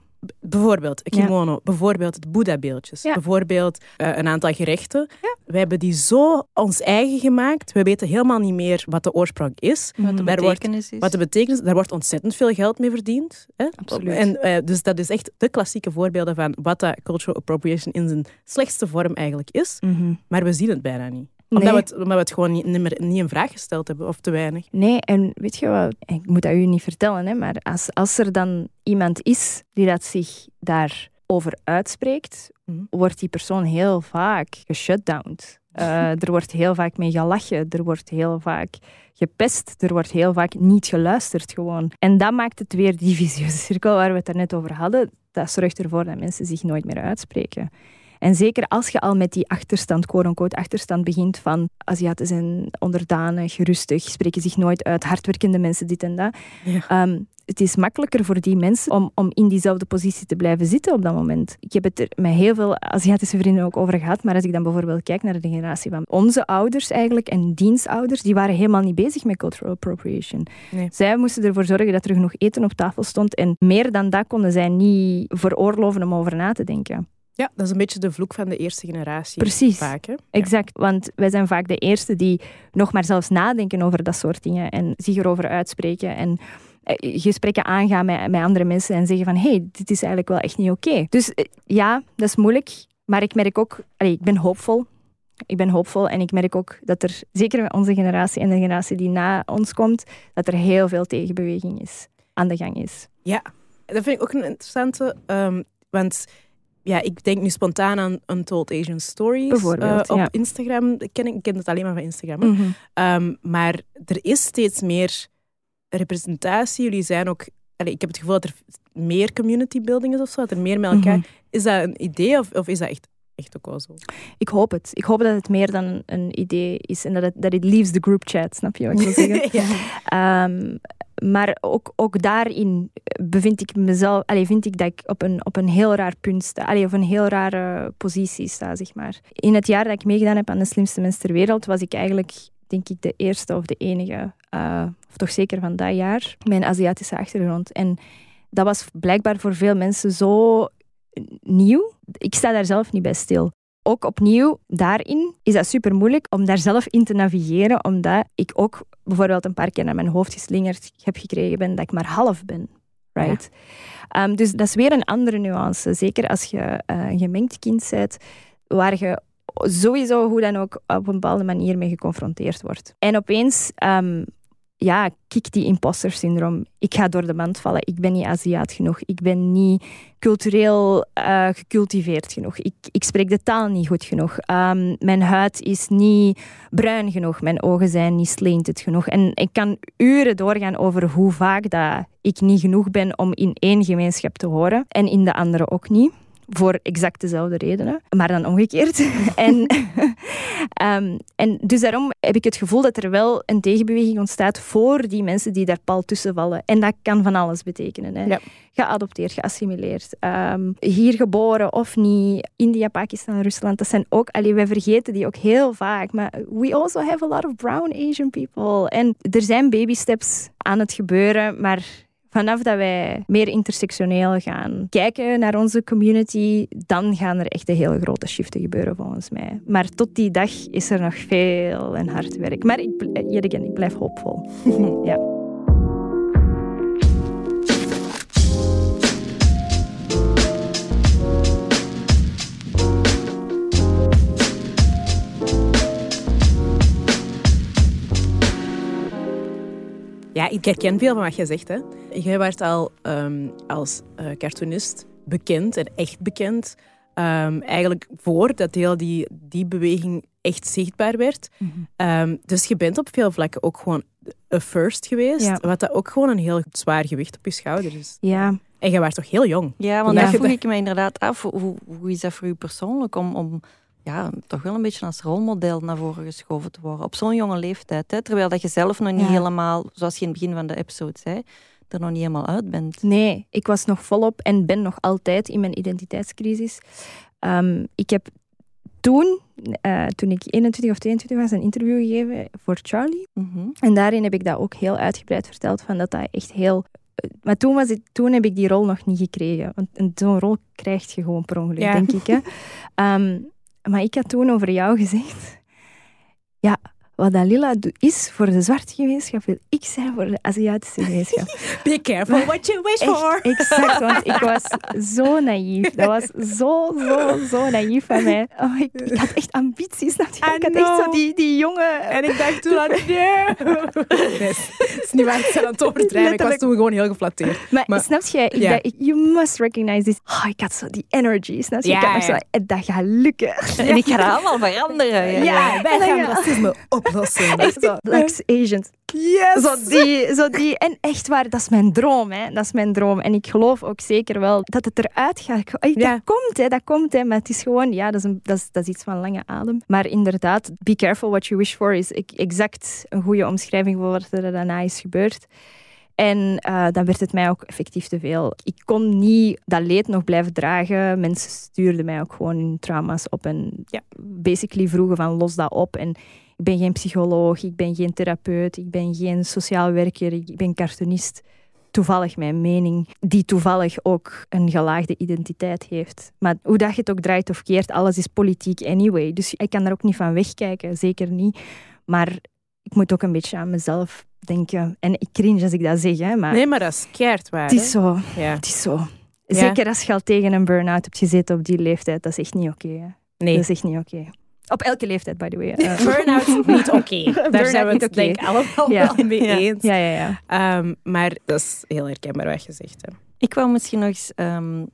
Bijvoorbeeld kimono, bijvoorbeeld het Boeddha-beeldjes, bijvoorbeeld uh, een aantal gerechten. Ja. We hebben die zo ons eigen gemaakt. We weten helemaal niet meer wat de oorsprong is. Wat de betekenis is. Wat de betekenis Daar wordt ontzettend veel geld mee verdiend. Hè? Absoluut. En, uh, dus dat is echt de klassieke voorbeelden van wat dat cultural appropriation in zijn slechtste vorm eigenlijk is. Mm-hmm. Maar we zien het bijna niet omdat, we het, omdat we het gewoon niet, niet, meer, niet in vraag gesteld hebben, of te weinig. Nee, en weet je wat, ik moet dat u niet vertellen, hè, maar als, als er dan iemand is die dat zich daarover uitspreekt, mm wordt die persoon heel vaak geshutdowned. Uh, er wordt heel vaak mee gelachen, er wordt heel vaak gepest, er wordt heel vaak niet geluisterd gewoon. En dat maakt het weer die visieuze cirkel waar we het net over hadden. Dat zorgt ervoor dat mensen zich nooit meer uitspreken. En zeker als je al met die achterstand, quote-unquote achterstand begint van Aziaten zijn onderdanig, rustig, spreken zich nooit uit, hardwerkende mensen, dit en dat. Ehm, het is makkelijker voor die mensen om, om in diezelfde positie te blijven zitten op dat moment. Ik heb het er met heel veel Aziatische vrienden ook over gehad, maar als ik dan bijvoorbeeld kijk naar de generatie van onze ouders eigenlijk en dienstouders, die waren helemaal niet bezig met cultural appropriation. Zij moesten ervoor zorgen dat er genoeg eten op tafel stond en meer dan dat konden zij niet veroorloven om over na te denken. Ja, dat is een beetje de vloek van de eerste generatie. Precies. Vaak, hè? Exact. Want wij zijn vaak de eerste die nog maar zelfs nadenken over dat soort dingen en zich erover uitspreken en eh, gesprekken aangaan met, met andere mensen en zeggen van hé, hey, dit is eigenlijk wel echt niet oké. Dus eh, ja, dat is moeilijk. Maar ik merk ook, allee, ik ben hoopvol. Ik ben hoopvol en ik merk ook dat er, zeker met onze generatie en de generatie die na ons komt, dat er heel veel tegenbeweging is, aan de gang is. Ja, dat vind ik ook een interessante, um, want ja, ik denk nu spontaan aan Untold Asian Stories uh, op Instagram. Ik ken, ik ken het alleen maar van Instagram. Mhm. Ehm, maar er is steeds meer representatie. Jullie zijn ook... Allez, ik heb het gevoel dat er meer community building is of zo, dat er meer met elkaar... Mhm. Is dat een idee of, of is dat echt echt ook wel zo. Ik hoop het. Ik hoop dat het meer dan een idee is en dat het, dat it leaves the group chat, snap je wat ik wil zeggen? ja. um, maar ook, ook daarin bevind ik mezelf, allee, vind ik dat ik op een, op een heel raar punt sta, allee, of een heel rare positie sta, zeg maar. In het jaar dat ik meegedaan heb aan de slimste mens ter wereld, was ik eigenlijk, denk ik, de eerste of de enige, uh, of toch zeker van dat jaar, een Aziatische achtergrond. En dat was blijkbaar voor veel mensen zo nieuw. Ik sta daar zelf niet bij stil. Ook opnieuw, daarin is dat super moeilijk om daar zelf in te navigeren, omdat ik ook bijvoorbeeld een paar keer naar mijn hoofd geslingerd heb gekregen ben dat ik maar half ben. Right? Ehm, dus dat is weer een andere nuance. Zeker als je uh, een gemengd kind bent, waar je sowieso hoe dan ook op een bepaalde manier mee geconfronteerd wordt. En opeens um, ja, kik die imposter syndroom. Ik ga door de mand vallen. Ik ben niet Aziat genoeg. Ik ben niet cultureel uh, gecultiveerd genoeg. Ik, ik spreek de taal niet goed genoeg. Um, mijn huid is niet bruin genoeg. Mijn ogen zijn niet slanted genoeg. En ik kan uren doorgaan over hoe vaak dat ik niet genoeg ben om in één gemeenschap te horen en in de andere ook niet voor exact dezelfde redenen, maar dan omgekeerd. en, um, en dus daarom heb ik het gevoel dat er wel een tegenbeweging ontstaat voor die mensen die daar pal tussen vallen. En dat kan van alles betekenen. Hè. Ja. Geadopteerd, geassimileerd, um, hier geboren of niet, India, Pakistan, Rusland, dat zijn ook, allee, wij vergeten die ook heel vaak, maar we also have a lot of brown Asian people. En er zijn baby steps aan het gebeuren, maar Vanaf dat wij meer intersectioneel gaan kijken naar onze community, dan gaan er echt een hele grote shiften gebeuren volgens mij. Maar tot die dag is er nog veel en hard werk. Maar ik, again, ik blijf hoopvol. ja. Ja, ik herken veel van wat je zegt. Hè. Jij werd al um, als uh, cartoonist bekend en echt bekend. Um, eigenlijk voordat heel die, die beweging echt zichtbaar werd. Mm -hmm. um, dus je bent op veel vlakken ook gewoon a first geweest. Ja. Wat dat ook gewoon een heel zwaar gewicht op je schouders is. Ja. En je was toch heel jong? Ja, want ja. dan vroeg ik me inderdaad af, hoe, hoe is dat voor u persoonlijk om, om ja, toch wel een beetje als rolmodel naar voren geschoven te worden. Op zo'n jonge leeftijd. Hè? Terwijl dat je zelf nog niet helemaal, zoals je in het begin van de episode zei, er nog niet helemaal uit bent. Nee, ik was nog volop en ben nog altijd in mijn identiteitscrisis. Um, ik heb toen, uh, toen ik 21 of 22 was, een interview gegeven voor Charlie. Mm -hmm. En daarin heb ik dat ook heel uitgebreid verteld, van dat dat echt heel... Maar toen, was het, toen heb ik die rol nog niet gekregen. Want zo'n rol krijg je gewoon per ongeluk, ja. denk ik. Hè. Um, maar ik had toen over jou gezegd... Ja, wat Dalila is voor de zwarte gemeenschap, wil ik zijn voor de Aziatische gemeenschap. Be careful what you wish for. Exact, want ik was zo naïef. Dat was zo, zo, zo naïef van mij. Oh, ik, ik, had echt ambities. Ik had echt zo die, die jongen... En ik dacht toen aan, nee. Het is niet waar, ik ben aan het overdrijven. Ik was toen gewoon heel geflatteerd. Maar, maar snap je, ik yeah. dacht, you must recognize this. Oh, ik had zo die energy, snap je? Ja, ik had zo, dat gaat lukken. En ik ga het allemaal veranderen. Ja, ja wij gaan racisme op Echt zo, Black Asians. Yes! Zo die, zo die. En echt waar, dat is mijn droom. Hè. Dat is mijn droom. En ik geloof ook zeker wel dat het eruit gaat. Ja. Dat komt, hè, dat komt. Hè. Maar het is gewoon, ja, dat is, een, dat, is, dat is iets van lange adem. Maar inderdaad, be careful what you wish for is exact een goede omschrijving voor wat er daarna is gebeurd. En uh, dan werd het mij ook effectief te veel. Ik kon niet dat leed nog blijven dragen. Mensen stuurden mij ook gewoon hun trauma's op en ja, basically vroegen van los dat op. En ik ben geen psycholoog, ik ben geen therapeut, ik ben geen sociaal werker, ik ben cartoonist. Toevallig mijn mening, die toevallig ook een gelaagde identiteit heeft. Maar hoe dat je het ook draait of keert, alles is politiek anyway. Dus ik kan daar ook niet van wegkijken, zeker niet. Maar ik moet ook een beetje aan mezelf denken. En ik cringe als ik dat zeg, hè, maar... Nee, maar dat is keert waar. Het is zo. Ja. Het is zo. Zeker als je al tegen een burn-out hebt gezeten op die leeftijd, dat is echt niet oké. Okay, nee. Dat is echt niet oké. Okay. Op elke leeftijd, by the way. Uh, Burnout niet oké. Daar zijn we het okay. denk ik allemaal ja. wel mee eens. Ja, ja, ja. Um, maar dat is heel herkenbaar wat je zegt. Hè. Ik wou misschien nog eens um,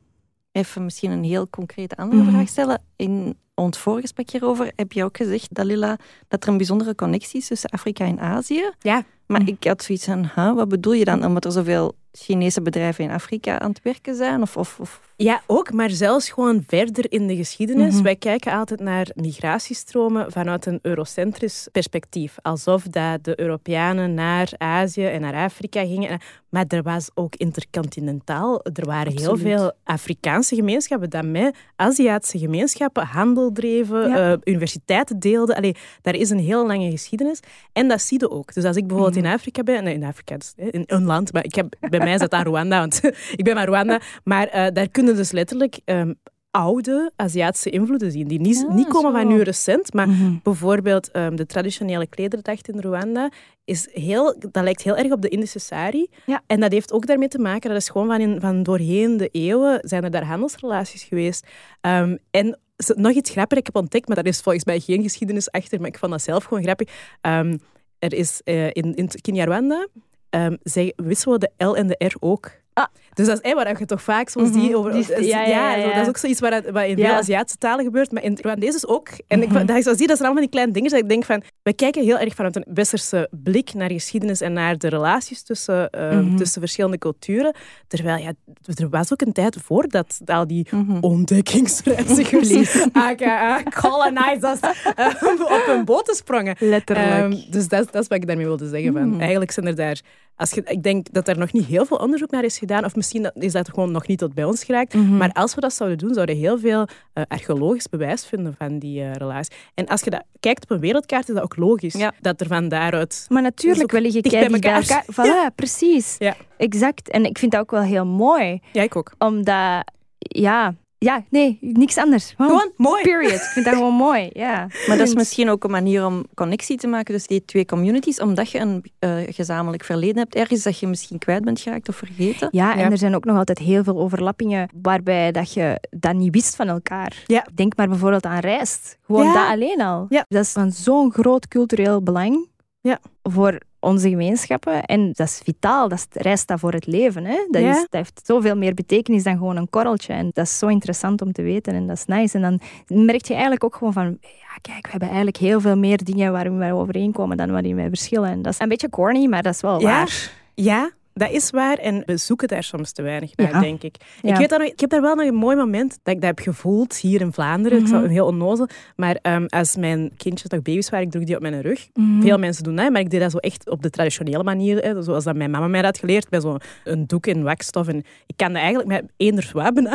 even misschien een heel concrete andere mm -hmm. vraag stellen. In ons voorgesprek hierover heb je ook gezegd, Dalila, dat er een bijzondere connectie is tussen Afrika en Azië. Ja. Maar mm. ik had zoiets van, huh, wat bedoel je dan? Omdat er zoveel Chinese bedrijven in Afrika aan het werken zijn? Of, of, of... Ja, ook, maar zelfs gewoon verder in de geschiedenis. Mhm. Wij kijken altijd naar migratiestromen vanuit een eurocentrisch perspectief. Alsof dat de Europeanen naar Azië en naar Afrika gingen. Maar er was ook intercontinentaal. Er waren heel veel Afrikaanse gemeenschappen die met Aziatische gemeenschappen handel dreven, ja. uh, universiteiten deelden. Allee, daar is een heel lange geschiedenis. En dat zie je ook. Dus als ik bijvoorbeeld mhm. in Afrika ben, nee, in Afrika, dus, in een land, maar ik heb, bij mij dat aan Rwanda, want ik ben maar Rwanda. Maar uh, daar kunnen dus letterlijk um, oude Aziatische invloeden zien, die niet, niet komen van nu recent, maar mhm. bijvoorbeeld um, de traditionele klederdracht in Rwanda is heel, dat lijkt heel erg op de Indische sari. Ja. En dat heeft ook daarmee te maken, dat is gewoon van, in, van doorheen de eeuwen zijn er daar handelsrelaties geweest. Um, en nog iets grappigs ik heb ontdekt, maar daar is volgens mij geen geschiedenis achter, maar ik vond dat zelf gewoon grappig. Um, er is uh, in, in Kinyarwanda, um, wisselen we de L en de R ook. Ah. Dus dat is waar je toch vaak soms die mhm. over... ja, ja, ja, dat is ook zoiets wat, wat in veel Aziatische talen gebeurt, maar in Rwandees is ook. En ik, mhm. dat ik zo zie, dat zijn allemaal die kleine dingen dat ik denk van... We kijken heel erg vanuit een westerse blik naar geschiedenis en naar de relaties tussen, uh, tussen verschillende culturen. Terwijl, ja, er was ook een tijd voordat al die mm ontdekkingsreizigers, aka colonizers, uh, op hun boten sprongen. Letterlijk. Um, dus dat, dat is wat ik daarmee wilde zeggen. Van. Eigenlijk zijn er daar als je, ik denk dat er nog niet heel veel onderzoek naar is gedaan, of misschien is dat gewoon nog niet tot bij ons geraakt. Mhm. Maar als we dat zouden doen, zouden we heel veel uh, archeologisch bewijs vinden van die uh, relatie. En als je dat kijkt op een wereldkaart, is dat ook logisch dat er van daaruit. Maar natuurlijk wel je kijkt bij elkaar. Voilà, precies. Ja. Exact. En ik vind dat ook wel heel mooi. Ja, ik ook. Omdat, ja, ja, nee, niks anders. Gewoon, mooi. Period. Ik vind dat gewoon mooi, ja. Maar dat is misschien ook een manier om connectie te maken tussen die twee communities, omdat je een uh, gezamenlijk verleden hebt ergens dat je misschien kwijt bent geraakt of vergeten. Ja, en er zijn ook nog altijd heel veel overlappingen waarbij dat je dat niet wist van elkaar. Ja. Denk maar bijvoorbeeld aan rijst. Gewoon dat alleen al. Ja. Dat is van zo'n groot cultureel belang ja. voor onze gemeenschappen. En dat is vitaal, dat is, reist dat voor het leven. Hè? Dat, is, dat heeft zoveel meer betekenis dan gewoon een korreltje. En dat is zo interessant om te weten en dat is nice. En dan merk je eigenlijk ook gewoon van, ja kijk, we hebben eigenlijk heel veel meer dingen waarin we overeenkomen dan waarin wij verschillen. En dat is een beetje corny, maar dat is wel waar. Ja, dat is waar en we zoeken daar soms te weinig naar, denk ik. Ik, weet dat ik heb daar wel nog een mooi moment dat ik dat heb gevoeld hier in Vlaanderen. Mm -hmm. Ik heel onnozel. Maar um, als mijn kindjes nog baby's waren, ik droeg die op mijn rug. Mhm. Veel mensen doen dat, maar ik deed dat zo echt op de traditionele manier. Hè, zoals dat mijn mama mij had geleerd, bij zo'n doek in wakstof. En ik kan dat eigenlijk met één zwabben. uh,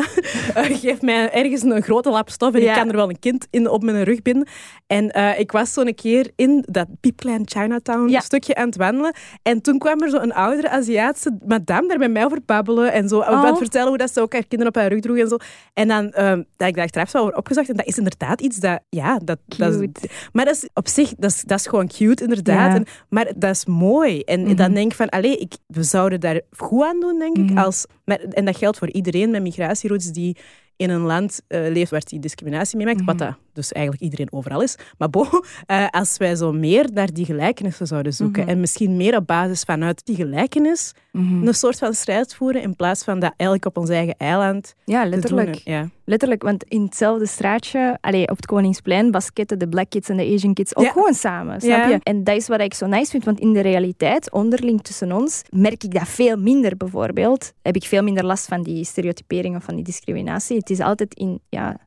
geef mij ergens een grote lap stof en ik kan er wel een kind in op mijn rug binden. En uh, ik was zo'n keer in dat piepklein Chinatown stukje aan het wandelen. En toen kwam er zo een oudere Aziat laatste madame daar met mij over babbelen en zo. Oh. Wat vertellen hoe dat ze ook haar kinderen op haar rug droeg en zo. En dan um, dat ik daar achteraf over opgezocht. En dat is inderdaad iets dat... Ja, dat, dat is, maar dat is op zich... Dat is, dat is gewoon cute, inderdaad. En, maar dat is mooi. En dan mhm. denk ik van... Allee, ik, we zouden daar goed aan doen, denk ik. Mhm. Als, en dat geldt voor iedereen met migratieroutes die in een land uh, leeft waar die discriminatie meemaakt, mm wat dat dus eigenlijk iedereen overal is. Maar bo, uh, als wij zo meer naar die gelijkenissen zouden zoeken mhm. en misschien meer op basis vanuit die gelijkenis mhm. een soort van strijd voeren in plaats van dat eigenlijk op ons eigen eiland Ja, letterlijk. Ja. Letterlijk, want in hetzelfde straatje, allez, op het Koningsplein, basketten de black kids en de Asian kids ook gewoon samen, snap je? En dat is wat ik zo nice vind, want in de realiteit, onderling tussen ons, merk ik dat veel minder bijvoorbeeld. Heb ik veel minder last van die stereotypering of van die discriminatie. Het is altijd in, ja,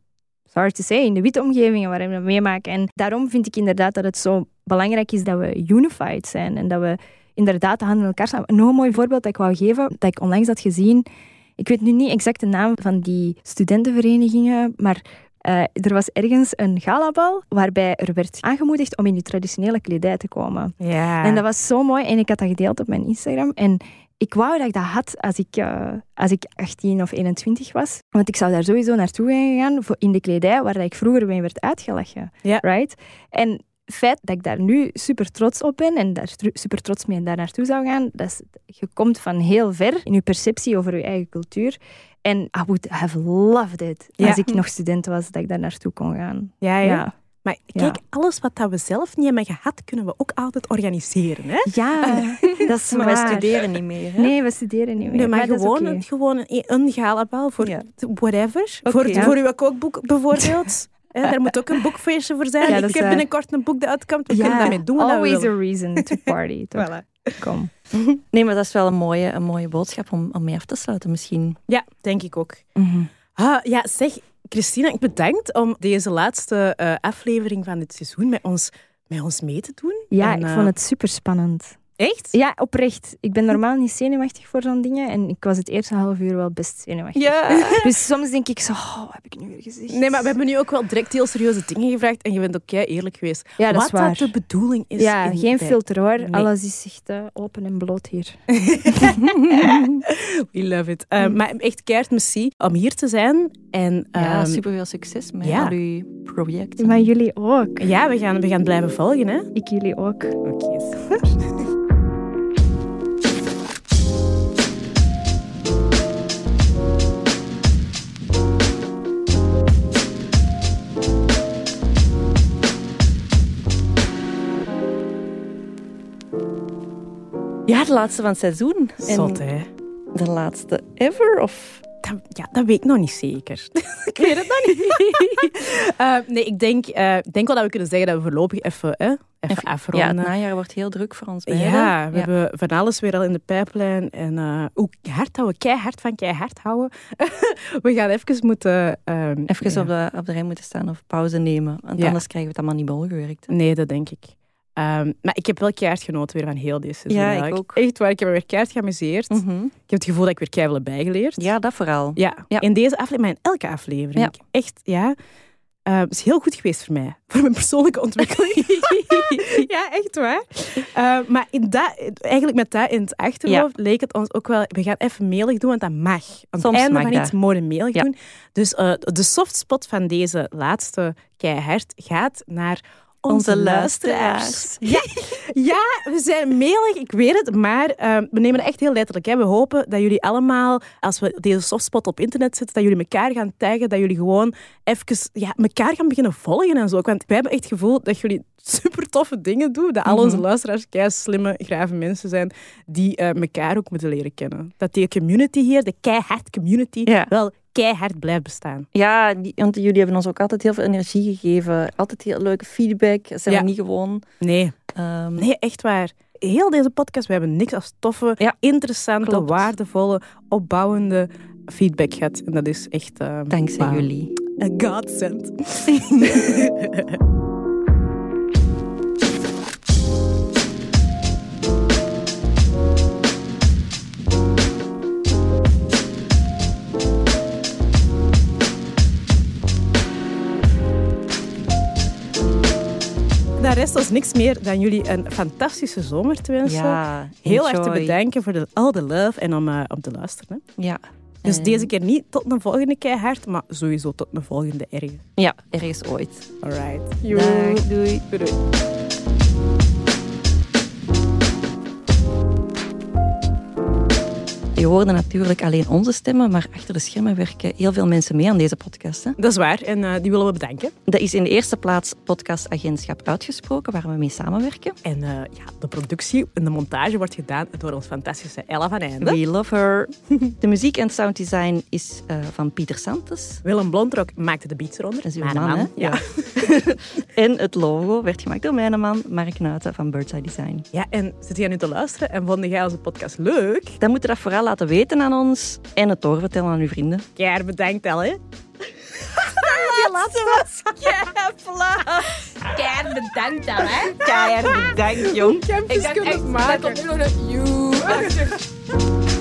sorry to say, in de witte omgevingen waarin we meemaken. En daarom vind ik inderdaad dat het zo belangrijk is dat we unified zijn en dat we inderdaad de handen in elkaar staan. Nog een mooi voorbeeld dat ik wou geven, dat ik onlangs had gezien. Ik weet nu niet exact de naam van die studentenverenigingen, maar uh, er was ergens een galabal waarbij er werd aangemoedigd om in je traditionele kledij te komen. Ja. En dat was zo mooi en ik had dat gedeeld op mijn Instagram. En ik wou dat ik dat had als ik, uh, als ik 18 of 21 was. Want ik zou daar sowieso naartoe gaan in de kledij waar ik vroeger mee werd uitgelachen. Ja. Right? En het feit dat ik daar nu super trots op ben en daar super trots mee daar naartoe zou gaan, dat is, je komt van heel ver in je perceptie over je eigen cultuur. En I would have loved it als ik nog student was, dat ik daar naartoe kon gaan. ja. ja. Maar kijk, alles wat dat we zelf niet hebben gehad, kunnen we ook altijd organiseren. Hè? Ja, dat is Maar we studeren niet meer. Hè? Nee, we studeren niet meer. Nee, maar, gewoon, een, gewoon een, galabal voor whatever. Voor, voor uw kookboek bijvoorbeeld. Ja, er moet ook een boekfeestje voor zijn. ik heb binnenkort een boek dat uitkomt. We kunnen daarmee doen Always we a reason to party. voilà. Kom. Nee, maar dat is wel een mooie, een mooie boodschap om, om mee af te sluiten misschien. Ja, denk ik ook. Ah, ja, zeg, Christina, ik bedankt om deze laatste uh, aflevering van dit seizoen met ons, met ons mee te doen. Ja, en, ik vond het super spannend. Echt? Ja, oprecht. Ik ben normaal niet zenuwachtig voor zo'n dingen. En ik was het eerste half uur wel best zenuwachtig. Ja. Dus soms denk ik zo, oh, wat heb ik nu weer gezegd? Nee, maar we hebben nu ook wel direct heel serieuze dingen gevraagd. En je bent ook kei eerlijk geweest. Ja, dat wat is waar. dat de bedoeling is. Ja, geen filter hoor. Nee. Alles is echt eh, open en bloot hier. We love it. Uh, maar echt keihard merci om hier te zijn. En, Ja, ehm, super veel succes met ja. al uw projecten. Maar jullie ook. ja, we gaan, we gaan blijven volgen, hè? Ik jullie ook. Oké, super. Ja, de laatste van het seizoen. En Zot, hè? De laatste ever? Of... Dat, ja, dat weet ik nog niet zeker. ik weet het nog niet. Eh, nee, ik denk, eh, denk wel dat we kunnen zeggen dat we voorlopig even, hè, even, Even- Ja, afronden. het najaar wordt heel druk voor ons beiden. Ja, we hebben van alles weer al in de pijplijn. En eh ook hard houden, keihard van keihard houden. we gaan even moeten... ehm, Even ja. op, de, op de rij moeten staan of pauze nemen. Want Ja. anders krijgen we het allemaal niet bolgewerkt. Nee, dat denk ik. Ehm, maar ik heb wel keihard genoten weer van heel deze seizoen. Ja, ik ook. Echt waar, ik heb me weer keihard geamuseerd. Mhm. Ik heb het gevoel dat ik weer keihard heb bijgeleerd. Ja, dat vooral. Ja, Ja. in deze aflevering, maar in elke aflevering. Ja. Echt, ja. Het is heel goed geweest voor mij. Voor mijn persoonlijke ontwikkeling. ja, echt waar. Eh, maar in dat, eigenlijk met dat in het achterhoofd leek het ons ook wel... We gaan even mailig doen, want dat mag. Aan Soms het einde mag van iets mogen mailig Ja. doen. Dus eh, de softspot van deze laatste keihard gaat naar... Onze, Onze luisteraars. Ja, ja, we zijn mailig, ik weet het, maar eh, we nemen het echt heel letterlijk. Hè. We hopen dat jullie allemaal, als we deze softspot op internet zetten, dat jullie elkaar gaan taggen, dat jullie gewoon even ja, elkaar gaan beginnen volgen en zo. Want wij hebben echt het gevoel dat jullie super toffe dingen doen, dat al onze luisteraars kei slimme, grave mensen zijn die eh, elkaar ook moeten leren kennen. Dat die community hier, de keihard community, Ja. wel keihard blijft bestaan. Ja, die- want jullie hebben ons ook altijd heel veel energie gegeven. Altijd heel leuke feedback. Dat zijn Ja. we niet gewoon. Nee, Ehm, Nee, echt waar. Heel deze podcast, we hebben niks als toffe, Ja, interessante, klopt. waardevolle, opbouwende feedback gehad. En dat is echt... eh, Dankzij jullie. A godsend. rest ons niks meer dan jullie een fantastische zomer te wensen. Ja, Heel erg te bedanken voor de, al de love en om, eh, om te luisteren. Hè. Ja. Dus En- deze keer niet tot een volgende keihard, maar sowieso tot een volgende erg. Ja, ergens ooit. Alright. Dag, doei. doei. Je hoorde natuurlijk alleen onze stemmen, maar achter de schermen werken heel veel mensen mee aan deze podcast. Hè. Dat is waar en eh, die willen we bedanken. Dat is in de eerste plaats podcastagentschap Uitgesproken, waar we mee samenwerken. En eh, ja, de productie en de montage wordt gedaan door ons fantastische Ella van Einde. We love her. De muziek en sounddesign is eh, van Pieter Santos. Willem Blondrok maakte de beats eronder. Dat is uw Mijn man, hè? Ja. En het logo werd gemaakt door mijn man, Mark Nuiten van Birdseye Design. ja, en zit jij nu te luisteren en vond jij onze podcast leuk? Dan moet je dat vooral laten weten aan ons en het doorvertellen aan uw vrienden. Keihard bedankt, El, hè? Die laatste was Keihard bedankt dan, hè. Keihard bedankt, jong. Ik heb het kunnen maken. komt nu nog een you.